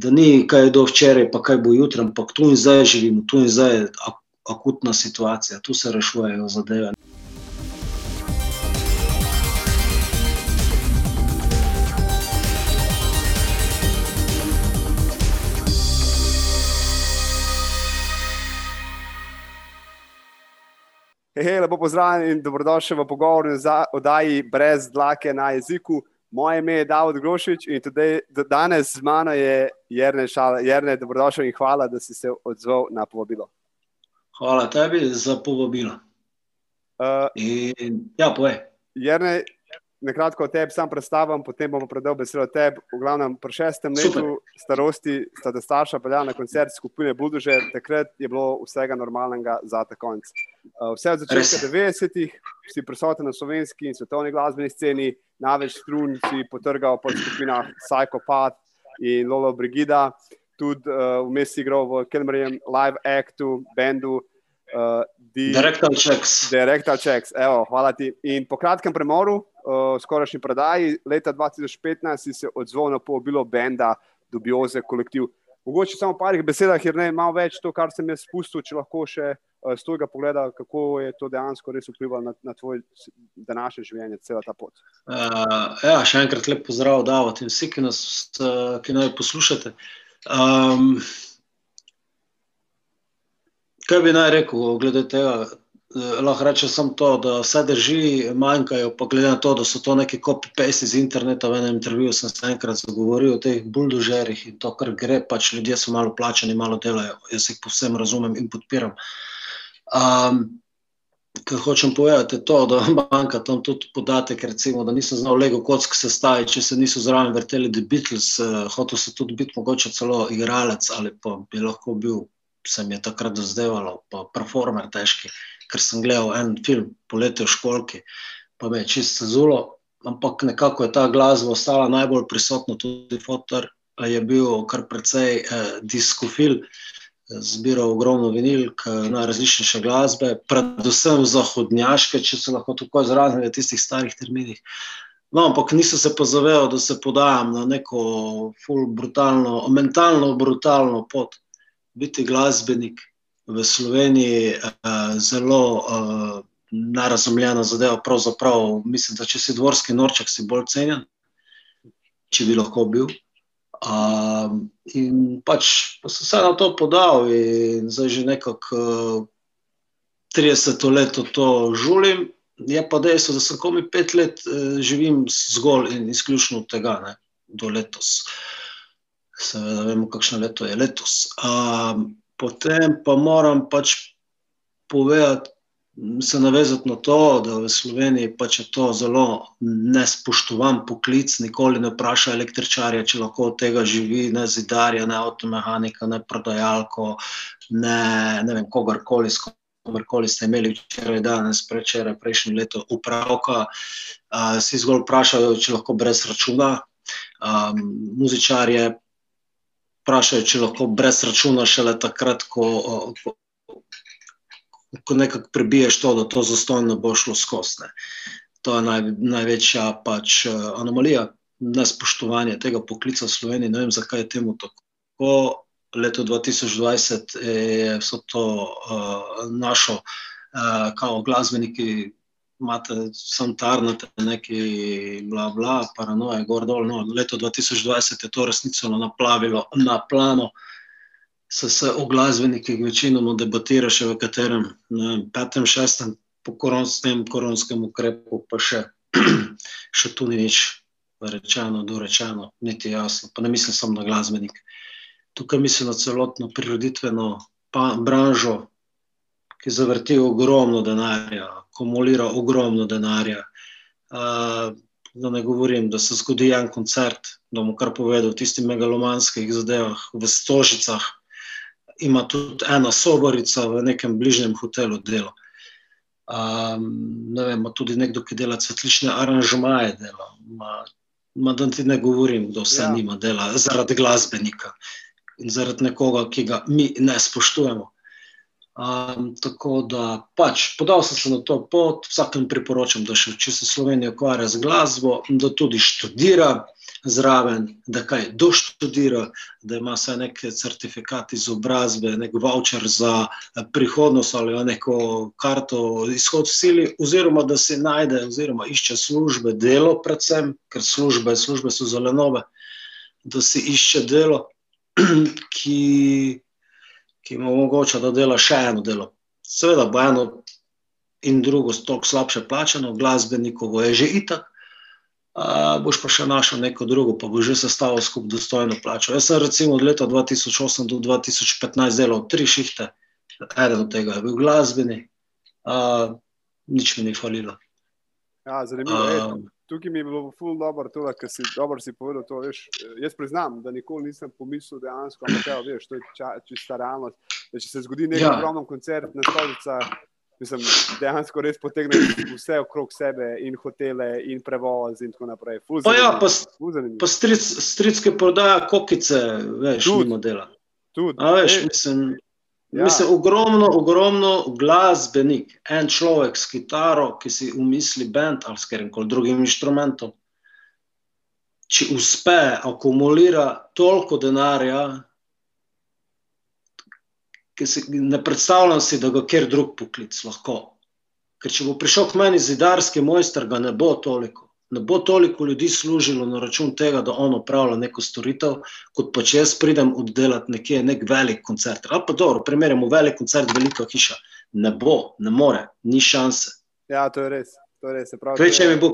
da ni kaj do včeraj, pa kaj bo jutri, ampak tu in zdaj živimo, tu in zdaj je ak akutna situacija, tu se rešujejo zadeve. Hej, lepo pozdravljen in dobrodošli v pogovoru za oddaji brez dlake na jeziku. Moje ime je Davod Grošič in tudi danes z mano je Jrne Šala. Jrne, dobrodošel in hvala, da si se odzval na povabilo. Hvala tebi za povabilo. Uh, In, ja, povej. Jrne, nekratko o tebi sam predstavim, potem bomo predal besedo tebi. V glavnem, pri šestem Super. letu starosti sta te starša peljala na koncert skupine Budužer, takrat je bilo vsega normalnega za ta konc. Uh, vse od začetka Res. 90-ih si prisoten na slovenski in svetovni glasbeni sceni, največ strun si potrgal po skupinah Psychopath in Lolo Brigida, tudi uh, vmes igral v Kelmerjem live actu, bendu. Uh, The- Direktor Checks. Direktor Checks, evo, hvala ti. In po kratkem premoru, uh, skorajšnji predaji, leta 2015 si se odzval na povabilo benda Dubioze kolektiv. Mogoče samo v parih besedah, ker ne malo več to, kar sem jaz spustil, če lahko še uh, z tega pogleda, kako je to dejansko res vplivalo na, na tvoj s- današnje življenje, cela ta pot. Uh, ja, še enkrat lep pozdrav, Davot in vsi, ki nas uh, ki naj poslušate. Um, kaj bi naj rekel glede tega? Eh, Lahko rečem samo to, da vse drži, manjkajo, pa glede na to, da so to neki copy-paste iz interneta. V enem intervjuju sem se enkrat zagovoril o teh buldožerjih in to, kar gre, pač ljudje so malo plačani, malo delajo. Jaz jih povsem razumem in podpiram. Um, Kar hočem povedati, je to, da manjka tam tudi podatek, recimo, da nisem znal Lego kock sestaviti, če se niso zraven vrteli The Beatles, uh, hotel se tudi biti mogoče celo igralec ali pa bi lahko bil, se mi je takrat dozdevalo, pa performer težki, ker sem gledal en film poletje v školki, pa me je čist cezulo, ampak nekako je ta glasba ostala najbolj prisotna, tudi fotor je bil kar precej eh, diskofil, zbiral ogromno vinilk, eh, najrazličnejše glasbe, predvsem zahodnjaške, če se lahko tako izrazim v tistih starih terminih. No, ampak nisem se pa zavedal, da se podajam na neko ful brutalno, mentalno brutalno pot. Biti glasbenik v Sloveniji je zelo uh, nerazumljena zadeva. Pravzaprav mislim, da če si dvorski norček, si bolj cenjen, če bi lahko bil. Um, in pač pa sem se na to podal, in zdaj že nekako uh, 30 let to žulim. Je pa dejstvo, da sem komi pet let uh, živim zgolj in izključno od tega, ne, do letos. Seveda, vemo, kakšno leto je letos. Um, potem pa moram pač povedati, se navezati na to, da v Sloveniji pač je to zelo nespoštovan poklic, nikoli ne vpraša električarja, če lahko od tega živi, ne zidarja, ne avtomehanika, ne prodajalko, ne, ne vem, kogarkoli, s komerkoli ste imeli včeraj, danes, prečeraj, prejšnje leto upravka, uh, si zgolj vprašajo, če lahko brez računa. Um, muzičarje vprašajo, če lahko brez računa šele takrat, ko, ko, ko nekako prebiješ to, da to zastonj ne bo šlo skozi. To je naj, največja pač eh, anomalija, nespoštovanje tega poklica v Sloveniji. Ne vem, zakaj je temu tako. Leto 2020 je vso to uh, našo, uh, kao glasbeniki, imate sam tarnate, neki bla bla, paranoje, gor dol. No, leto 2020 je to resnico naplavilo na plano. Se se o glasbenikih večinoma debatira še v katerem, ne petem, šestem po koronskem, koronskem ukrepu, pa še, še tu ni nič rečeno, dorečeno, niti jasno. Pa ne mislim samo na glasbenik. Tukaj mislim na celotno priroditveno pa, branžo, ki zavrti ogromno denarja, akumulira ogromno denarja. Uh, da ne govorim, da se zgodi en koncert, da bomo kar povedal, v tistih megalomanskih zadevah v Stožicah, ima tudi ena sobarica v nekem bližnjem hotelu delo. Um, ne vem, ima tudi nekdo, ki dela cvetlične aranžmaje, dela. Ma, ma da ti ne govorim, da vse ja. nima dela zaradi glasbenika in zaradi nekoga, ki ga mi ne spoštujemo. Um, tako da pač podal sem se na to pot, vsakem priporočam, da še če se Slovenija ukvarja z glasbo, da tudi študira zraven, da kaj doštudira, da ima vse neke certifikate izobrazbe, nek voucher za prihodnost ali neko karto izhod v sili, oziroma da se najde oziroma išče službe, delo predvsem, ker službe, službe so zelo nove, da si išče delo, ki ki mu omogoča, da dela še eno delo. Seveda bo eno in drugo stok slabše plačano, glasbenikovo je že itak, a, boš pa še našel neko drugo, pa boš že sestavil skup dostojno plačo. Jaz sem recimo od leta 2008 do 2015 delal tri šihte, eden od tega je bil glasbeni, a, nič mi ni falilo. Ja, zanimivo je tukaj mi je bilo ful dobro to, da si dobro si povedal to, veš, jaz priznam, da nikoli nisem pomislil dejansko, ampak ja, veš, to je ča, čista realnost, da če se zgodi nek ja. ogromen koncert na stolica, mislim, dejansko res potegne vse okrog sebe in hotele in prevoz in tako naprej. Pa ja, pa, pa stric, stricke prodaja kokice, veš, tud, mimo dela. Tudi. A veš, mislim... Ja. Mislim, ogromno, ogromno glasbenik, en človek s kitaro, ki si umisli bend ali s katerim koli drugim inštrumentom. Če uspe akumulira toliko denarja, ki si ne predstavljam si, da ga kjer drug poklic lahko. Ker če bo prišel k meni zidarski mojster, ga ne bo toliko ne bo toliko ljudi služilo na račun tega, da on upravlja neko storitev, kot pa če jaz pridem oddelati nekje nek velik koncert. Ali pa dobro, primerjamo velik koncert, velika hiša. Ne bo, ne more, ni šanse. Ja, to je res. Kveče mi bo,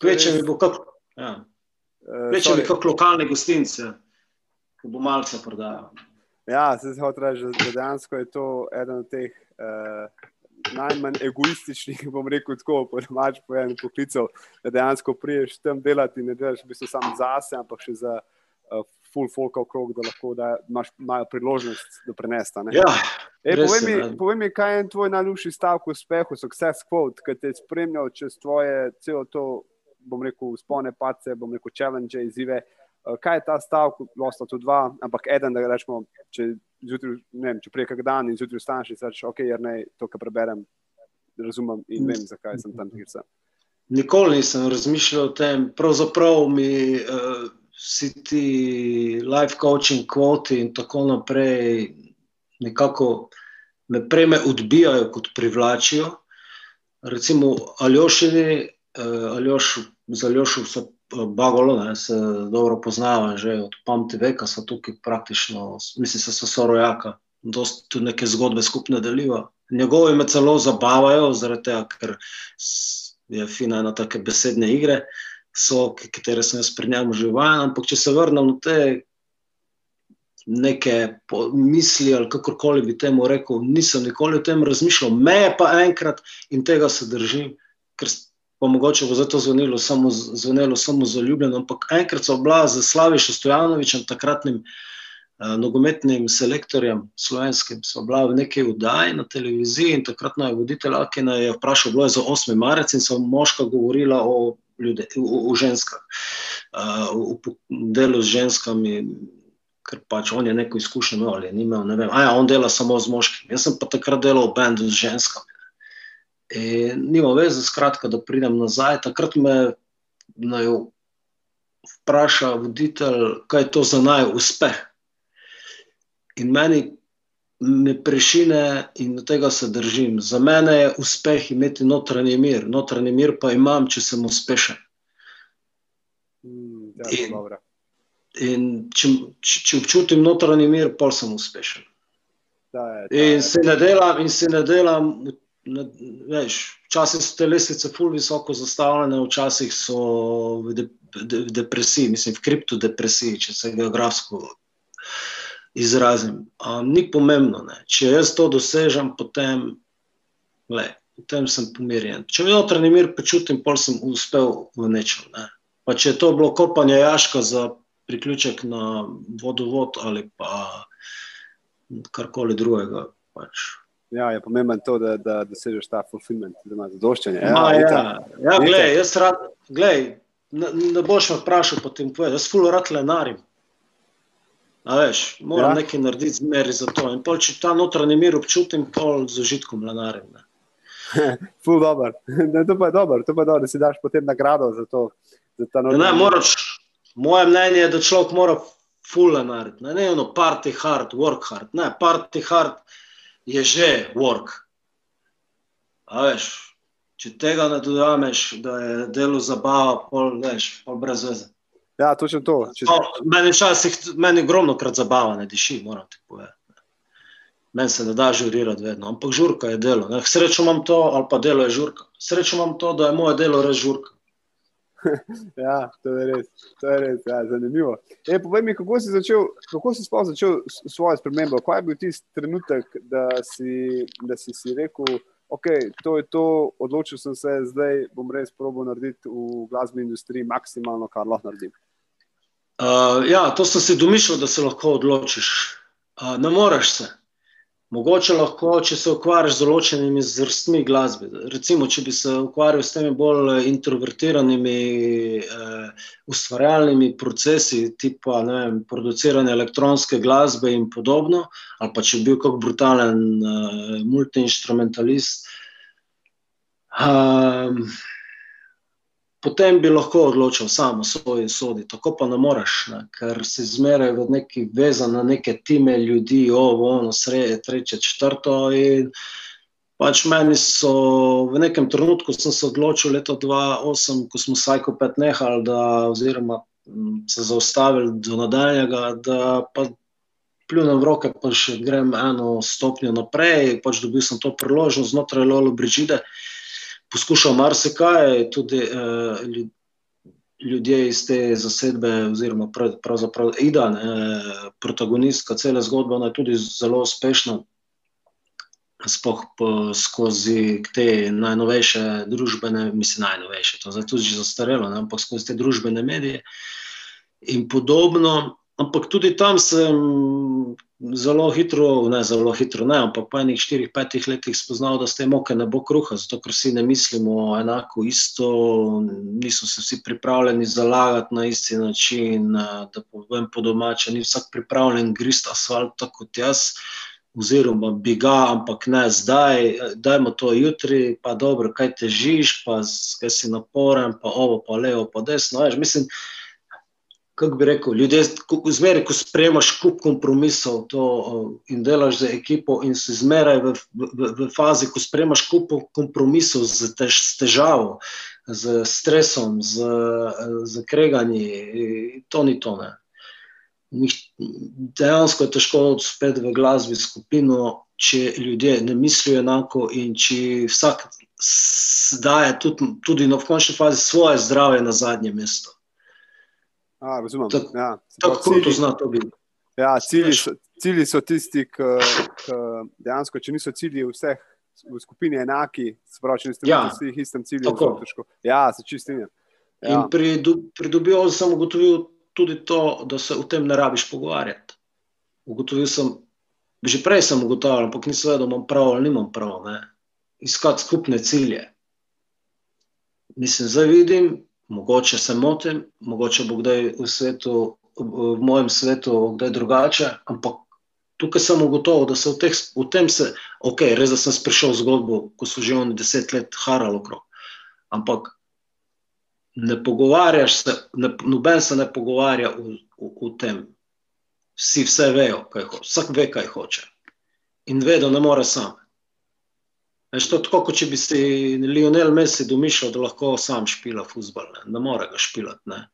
kveče mi bo, kako, ja. Kveče mi kako lokalne gostince, ko bo malce prodajal. Ja, se zelo reči, da dejansko je to eden od teh uh, najmanj egoističnih, bom rekel, tako po domač po enem poklicu, da dejansko priješ tam delati in ne delaš v bistvu samo zase, ampak še za uh, full folk okrog, da lahko da imaš imajo priložnost, da prenesta. Ja, e, povej, mi, povej mi, kaj je tvoj najljubši stavek uspehu, success quote, ki te je spremljal čez tvoje celo to, bom rekel, spone, pace, bom rekel, challenge, izzive. Uh, kaj je ta stavek, lahko tudi dva, ampak eden, da rečemo, če zjutraj, vem, če prej kak dan in zjutraj vstaneš in rečeš, ok, jer ne, to, kar preberem, razumem in vem, zakaj sem tam, kjer sem. Nikoli nisem razmišljal o tem, pravzaprav mi uh, vsi ti life coaching kvoti in tako naprej nekako me preme odbijajo, kot privlačijo. Recimo Aljošini, uh, Aljoš, za Aljošu so Bagolo, ne, se dobro poznava, že od pameti veka so tukaj praktično, mislim, da so sorojaka, tudi neke zgodbe skupne delijo. Njegovi me celo zabavajo, zaradi tega, ker je fina ena take besedne igre, so, katere sem jaz pri njemu že vajen, ampak če se vrnem na te neke misli ali kakorkoli bi temu rekel, nisem nikoli o tem razmišljal, me je pa enkrat in tega se držim, ker pa mogoče bo zato zvonilo samo, zvonilo samo za ljubljeno, ampak enkrat so bila z Slavišem Stojanovičem, takratnim uh, nogometnim selektorjem slovenskim, so bila v neki vdaji na televiziji in takratno je voditelj Akina je vprašal, bilo je za 8. marec in so moška govorila o, ljude, o, o ženskah, uh, v delu z ženskami, ker pač on je neko izkušnjo imel ali ni imel, ne vem, a ja, on dela samo z moškimi, jaz sem pa takrat delal v bendu z ženskami. In nima veze, skratka, da pridem nazaj. Takrat me naj vpraša voditelj, kaj je to za naj uspeh. In meni me prešine in od tega se držim. Za mene je uspeh imeti notranji mir. Notranji mir pa imam, če sem uspešen. Mm, ja, in, in če, če občutim notranji mir, pa sem uspešen. Da je, da in, se delam, in se ne delam Včasih so te lestvice fully visoko zastavljene, včasih so v, de, v depresiji, mislim, v kriptodepresiji, če se geografsko izrazim. Um, ni pomembno, ne. če jaz to dosežem, potem, le, potem sem pomirjen. Če mi notranji mir počutim, pol sem uspel v nečem. Ne. Pa če je to bilo kopanje jaška za priključek na vodovod ali pa karkoli drugega. Pač. Ja, je pomembno to, da, da dosežeš ta fulfillment, da imaš zadoščenje. Ja, Ma, ja, ja gledaj, jaz rad, gledaj, ne, ne boš me vprašal, potem povedal, jaz ful rad lenarim. A veš, moram ja. nekaj narediti zmeri za to. In pol, če ta notranji mir občutim, pol z užitkom lanarem. Ful dobro. to pa je dobro, to pa je dobro, da si daš potem nagrado za to. Za ta ne, moraš, moje mnenje je, da človek mora ful lanariti. Ne, ne, ono party hard, work hard. Ne, party hard je že work. A veš, če tega ne dodameš, da je delo zabava, pol, veš, pol brez veze. Ja, točno to. Če... No, meni včasih, meni ogromno krat zabava ne diši, moram ti povedati. Meni se ne da žurirati vedno, ampak žurka je delo. Ne. Srečo imam to, ali pa delo je žurka. Srečo imam to, da je moje delo res žurka. ja, to je res, to je res, ja, zanimivo. E, povej mi, kako si začel, kako si sploh začel svojo spremembo? Kaj je bil tisti trenutek, da si, da si, si rekel, ok, to je to, odločil sem se, zdaj bom res probo narediti v glasbeni industriji maksimalno, kar lahko naredim. Uh, ja, to sem si domišljal, da se lahko odločiš. Uh, ne moreš se. Mogoče lahko, če se ukvarjaš z določenimi vrstmi glasbe. Recimo, če bi se ukvarjal s temi bolj introvertiranimi, uh, ustvarjalnimi procesi, tipa vem, produciranje elektronske glasbe in podobno, ali pa če bi bil kot brutalen uh, multiinstrumentalist. Uh, potem bi lahko odločil samo svoje sodi, tako pa ne moreš, ne? ker si zmeraj v neki vezan na neke time ljudi, ovo, ono, sreje, treče, četrto. In pač meni so v nekem trenutku sem se odločil, leto 2008, ko smo Sajkopet nehali, da, oziroma se zaustavili do nadaljnjega, da pa pljunem v roke, pa še grem eno stopnjo naprej, pač dobil sem to priložnost znotraj Lolo Brižide poskušal marsikaj, tudi uh, ljudje iz te zasedbe, oziroma pravzaprav Ida, ne, protagonistka cele zgodbe, ona je tudi zelo uspešna. Spoh skozi te najnovejše družbene, mislim, najnovejše, to je tudi že zastarelo, ne, ampak skozi te družbene medije in podobno. Ampak tudi tam sem zelo hitro, ne zelo hitro, ne, ampak po enih štirih, petih letih spoznal, da s tem oke ne bo kruha, zato ker vsi ne mislimo enako isto, niso se vsi pripravljeni zalagati na isti način, da povem po domače, ni vsak pripravljen grist asfalt tako kot jaz, oziroma bi ga, ampak ne zdaj, dajmo to jutri, pa dobro, kaj težiš, pa kaj si naporen, pa ovo, pa levo, pa desno, veš, mislim, kako bi rekel, ljudje, zmeraj, ko sprejmaš kup kompromisov to, in delaš za ekipo, in si zmeraj v, v, v fazi, ko sprejmaš kup kompromisov z, tež, z težavo, z stresom, z, z kreganji, to ni to. Ne. Dejansko je težko spet v glasbi skupino, če ljudje ne mislijo enako in če vsak daje tudi, tudi no, v končni fazi svoje zdravje na zadnje mesto. A, razumem. Tak, ja, tako kot to zna to biti. Ja, cilji, so, cilji so tisti, ki dejansko, če niso cilji vseh v skupini enaki, spravi, če niste ja, vsi v istem cilju, zelo težko. Ja, se čistim. Ja. In pri, pri dobivu sem ugotovil tudi to, da se o tem ne rabiš pogovarjati. Ugotovil sem, že prej sem ugotavljal, ampak nisem vedel, da imam prav ali nimam prav. Ne? Iskati skupne cilje. Mislim, zdaj vidim, mogoče se motim, mogoče bo kdaj v, svetu, v mojem svetu kdaj drugače, ampak tukaj sem ugotovil, da se v, teh, v tem se, ok, res da sem prišel v zgodbo, ko so že oni deset let harali okrog, ampak ne pogovarjaš se, ne, noben se ne pogovarja v, v, v tem. Vsi vse vejo, kaj hoče, vsak ve, kaj hoče. In ve, da ne more sam. Veš, to je tako, kot če bi si Lionel Messi domišljal, da lahko sam špila futbol, ne, ne more ga špilati. Ja.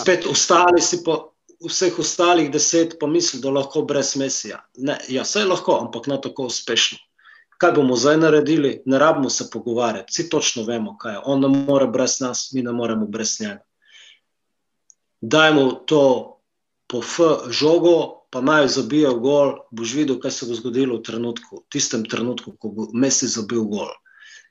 Spet ostali si pa. Vseh ostalih deset pa misli, da lahko brez Mesija. Ne, ja, vse je lahko, ampak ne tako uspešno. Kaj bomo zdaj naredili? Ne rabimo se pogovarjati, vsi točno vemo, kaj je. On ne more brez nas, mi ne moremo brez njega. Dajmo to po F žogo, pa naj zabije gol, boš videl, kaj se bo zgodilo v trenutku, v tistem trenutku, ko bo Messi zabil gol.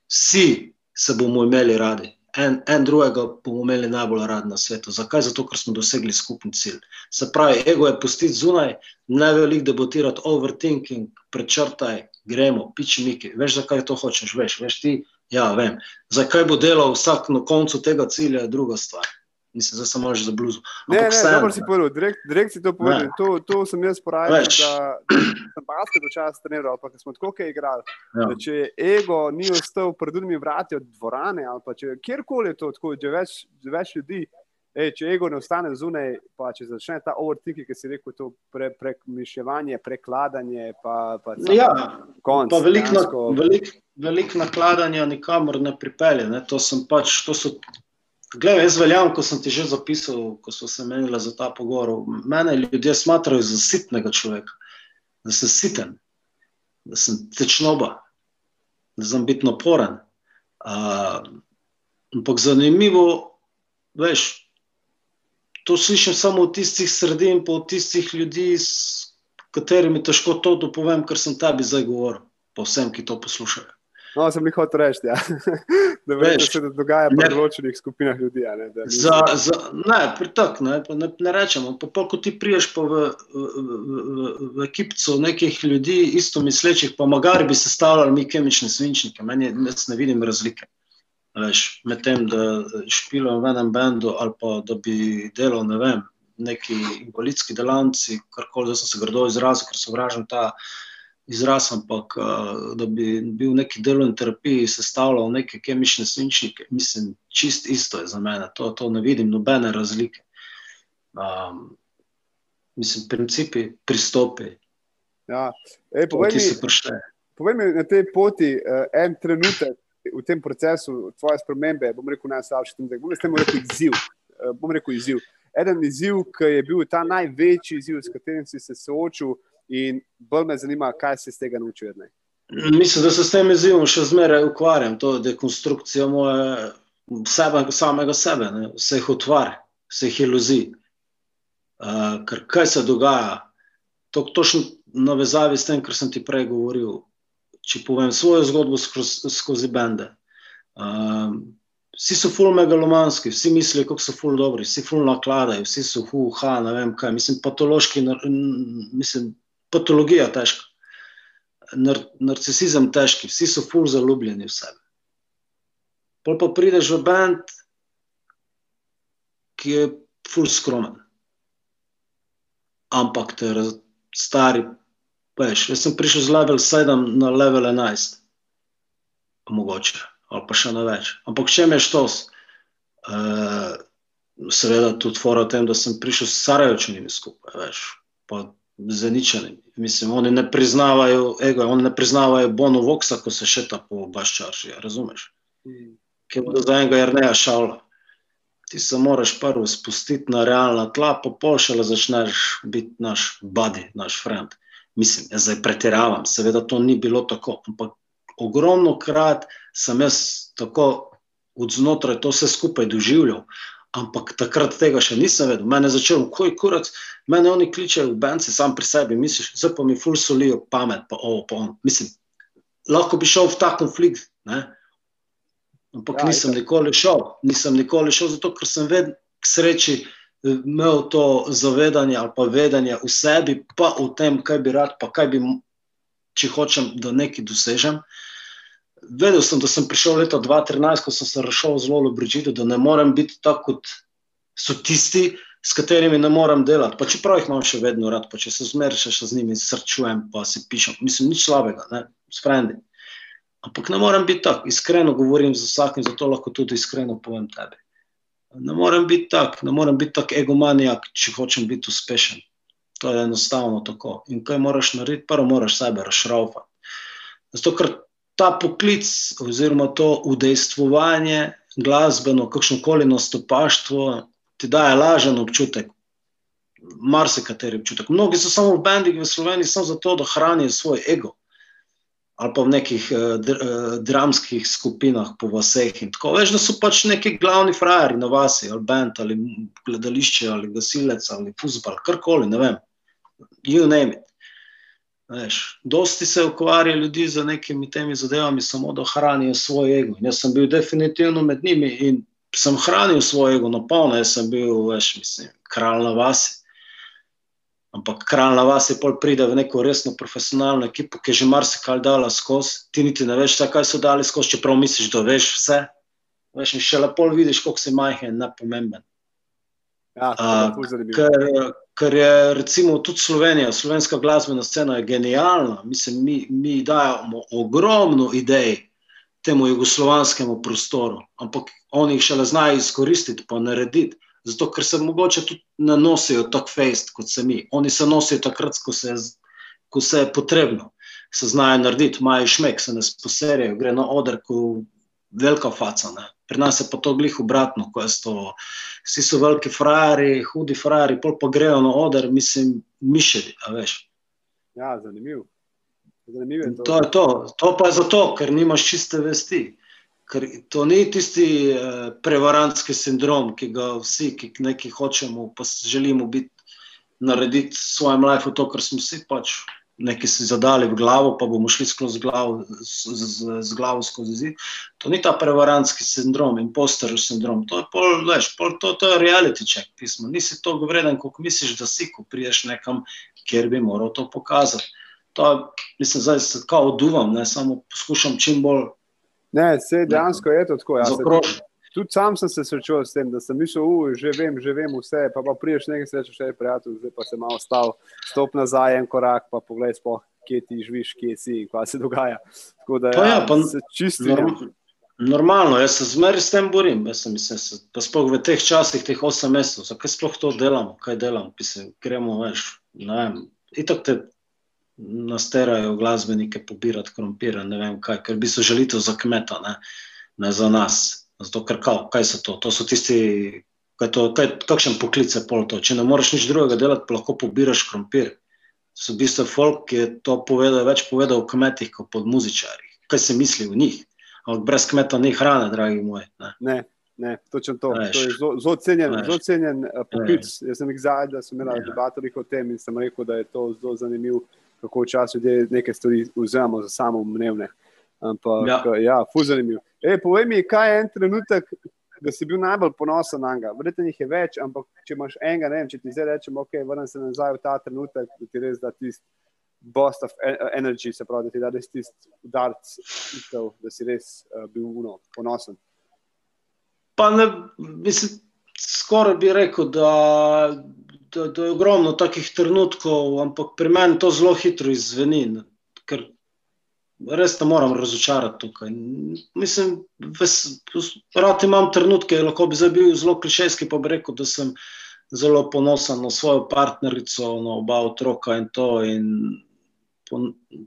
Vsi se bomo imeli radi, en, en drugega bomo imeli najbolj radi na svetu. Zakaj? Zato, ker smo dosegli skupni cilj. Se pravi, ego je pustiti zunaj, velik debatirati, overthinking, prečrtaj, gremo, piči miki. Veš, zakaj to hočeš, veš, veš ti. Ja, vem. Zakaj bo delal vsak na koncu tega cilja, je druga stvar. Mislim, da samo že za bluzu. Ne, ne, dobro si povedal, direkt, direkt si to povedal. To, to sem jaz porajal, da, da sem basket včasih treniral, pa smo tako kaj igrali. Ja. Da, če ego ni ostal pred drugimi vrati od dvorane, ali pa če kjerkoli je to tako, že več, več ljudi, ej, če ego ne ostane zunaj, pa če začne ta overthinking, ki si rekel, to pre, prekmišljevanje, prekladanje, pa, pa ja, konc. Pa veliko velik, velik nakladanja nikamor ne pripelje. Ne? To pač, to so Glej, jaz veljam, ko sem ti že zapisal, ko smo se menili za ta pogovor. Mene ljudje smatrajo za sitnega človeka, da sem siten, da sem tečnoba, da sem biti naporen. Uh, ampak zanimivo, veš, to slišim samo od tistih sredin, pa od tistih ljudi, s katerimi težko to dopovem, ker sem tebi zdaj govoril, pa vsem, ki to poslušajo. No, sem jih hotel reči, ja. da veš, se to dogaja pri določenih skupinah ljudi. Ne, za, za, ne pritok, ne, ne, ne rečemo. Pa, pa, ko ti priješ v, v, v, v ekipcu nekih ljudi, isto mislečih, pa magari bi se stavljali mi kemične svinčnike, meni jaz ne vidim razlike. Veš, med tem, da špilam v enem bendu ali pa da bi delal, ne vem, neki invalidski delavci, karkoli, da sem se grdo izrazil, ker sovražim ta izraz, ampak da bi bil neki delovni terapiji, sestavljal neke kemične svinčnike, mislim, čist isto je za mene, to, to ne vidim nobene razlike. Um, mislim, principi, pristopi. Ja. Ej, povej, mi, povej mi na tej poti uh, en trenutek v tem procesu tvoje spremembe, bom rekel najslabši trenutek, bom rekel izziv. Uh, bom rekel izziv. Eden izziv, ki je bil ta največji izziv, s katerim si se soočil, In bolj me zanima, kaj se iz tega naučil. Mislim, da se s tem izzivom še zmeraj ukvarjam, to je dekonstrukcija moje sebe, samega sebe, ne? vseh utvar, vseh iluzij. Uh, ker kaj se dogaja, to točno navezavi s tem, kar sem ti prej govoril. Če povem svojo zgodbo skozi, skozi bende. Uh, vsi so ful megalomanski, vsi mislijo, kako so ful dobri, vsi ful nakladajo, vsi so hu, ha, ne vem kaj. Mislim, patološki, mislim, patologija težka, nar narcisizem težki, vsi so ful zaljubljeni v sebe. Pol pa prideš v bend, ki je ful skromen. Ampak te stari, veš, jaz sem prišel z level 7 na level 11, mogoče, ali pa še na več. Ampak če me je štos, uh, seveda tudi o tem, da sem prišel s Sarajevčanimi skupaj, veš, pa zaničeni. Mislim, oni ne priznavajo ego, oni ne priznavajo bono voksa, ko se še ta po baščarši, razumeš? Mm. Bo za enega jerneja šala. Ti se moraš prvo spustiti na realna tla, pa pošele začneš biti naš buddy, naš friend. Mislim, jaz zdaj pretiravam, seveda to ni bilo tako, ampak ogromno krat sem jaz tako od znotraj to vse skupaj doživljal, ampak takrat tega še nisem vedel. Mene je začelo, ko je kurac, mene oni kličejo v bence, sam pri sebi, misliš, zdaj pa mi ful solijo pamet, pa ovo, pa on. Mislim, lahko bi šel v ta konflikt, ne? ampak ja, nisem nikoli šel. Nisem nikoli šel, zato ker sem vedno k sreči eh, imel to zavedanje ali pa vedenje v sebi, pa v tem, kaj bi rad, pa kaj bi, če hočem, da nekaj dosežem. Uh, vedel sem, da sem prišel leta 2013, ko sem se rešil zelo v Brigidu, da ne morem biti tako, kot so tisti, s katerimi ne morem delati. Pa čeprav jih imam še vedno rad, pa če se zmeraj še, z njimi srčujem, pa si pišem, mislim, nič slabega, ne, sprendi. Ampak ne morem biti tak, iskreno govorim z vsakim, zato lahko tudi iskreno povem tebi. Ne morem biti tak, ne morem biti tak egomanijak, če hočem biti uspešen. To je enostavno tako. In kaj moraš narediti? Prvo moraš sebe razšraufati. Zato, ker ta poklic oziroma to udejstvovanje, glasbeno, kakšno koli nastopaštvo, ti daje lažen občutek, marsikateri občutek. Mnogi so samo v bendih v Sloveniji samo zato, da hranijo svoj ego ali pa v nekih uh, dr, uh, dramskih skupinah po vseh in tako. Veš, da so pač neki glavni frajeri na vasi, ali bend, ali gledališče, ali gasilec, ali fuzbal, karkoli, ne vem. You name it. Veš, dosti se ukvarja ljudi z nekimi temi zadevami, samo da hranijo svoj ego. In jaz sem bil definitivno med njimi in sem hranil svoj ego na polno, jaz sem bil, veš, mislim, kralj na vasi. Ampak kralj na vasi pol pride v neko resno profesionalno ekipo, ki je že marsikaj dala skozi, ti niti ne veš, kaj so dali skozi, čeprav misliš, da veš vse. Veš, in še lepo vidiš, koliko si majhen in nepomemben. Ja, uh, ker, ker je recimo tudi Slovenija, slovenska glasbena scena je genialna. Mislim, mi, mi dajemo ogromno idej temu jugoslovanskemu prostoru, ampak oni jih šele znajo izkoristiti, pa narediti. Zato, ker se mogoče tudi ne nosijo tako fejst kot se mi. Oni se nosijo takrat, ko se, ko se je potrebno, se znajo narediti, imajo šmek, se ne sposerijo, gre na oder, ko velika faca. Ne. Pri nas je pa to glih obratno, ko je to. Vsi so veliki frajeri, hudi frajeri, pol pa grejo na oder, mislim, mišedi, a veš. Ja, zanimivo. Zanimiv to. To je to. To pa je zato, ker nimaš čiste vesti. Ker to ni tisti uh, prevarantski sindrom, ki ga vsi, ki nekaj hočemo, pa želimo biti, narediti v svojem življenju, to, kar smo si pač nekaj si zadali v glavo, pa bomo šli skozi glavo, z, z, z glavo skozi zid. To ni ta prevarantski sindrom, imposter sindrom, to je pol, veš, pol, to, to je reality check pismo. Nisi to vreden, kot misliš, da si, ko priješ nekam, kjer bi moral to pokazati. To, mislim, zdaj se kao oduvam, ne samo poskušam čim bolj. Ne, se dejansko je to tako. Ja, tudi sam sem se srečal s tem, da sem mislil, da že vem, že vem vse. Pa, pa priješ nekaj sreče, še prijatelj, zdaj pa se malo stav, stop nazaj en korak, pa poglej, spoh, kje ti živiš, kje si in kaj se dogaja. Tako da ja, ja, pa, se čisto. Norm, normalno, jaz se zmeraj s tem borim. Sem, mislim, se, pa spoh v teh časih, teh osem mesecev, zakaj sploh to delamo, kaj delamo, pisem, gremo več. Ne vem, itak te nasterajo glasbenike pobirati krompir, ne vem kaj, ker bi se želite za kmeta, ne, ne za nas. Zato, ker kao, kaj so to? To so tisti, kaj to, kaj, kakšen poklic je pol to. Če ne moreš nič drugega delati, pa lahko pobiraš krompir. So v bistvu folk, ki je to povedal, več povedal o kmetih, kot pod muzičarji. Kaj se misli o njih? Ampak brez kmeta ni hrane, dragi moji. Ne, ne, ne točno to. Veš. To je zelo cenjen, zelo cenjen uh, poklic. Veš. Jaz sem jih zadnjič, da sem imel ja. debatorih o tem in sem rekel, da je to zelo zanimivo kako včasih ljudje nekaj stvari vzamemo za samo mnevne. Ampak, ja, ja fuzanimiv. E, povej mi, kaj je en trenutek, da si bil najbolj ponosen na njega? Verjetno jih je več, ampak če imaš enega, ne vem, če ti zdaj rečem, ok, vrnem se nazaj v ta trenutek, da ti res da tisti boost of energy, se pravi, da ti da res tisti udarc, da si res uh, bil uno, ponosen. Pa ne, mislim, skoraj bi rekel, da da, da je ogromno takih trenutkov, ampak pri meni to zelo hitro izveni, ker res ne moram razočarati tukaj. Mislim, da imam trenutke, lahko bi zdaj bil zelo klišejski, pa bi rekel, da sem zelo ponosen na svojo partnerico, na oba otroka in to. In po,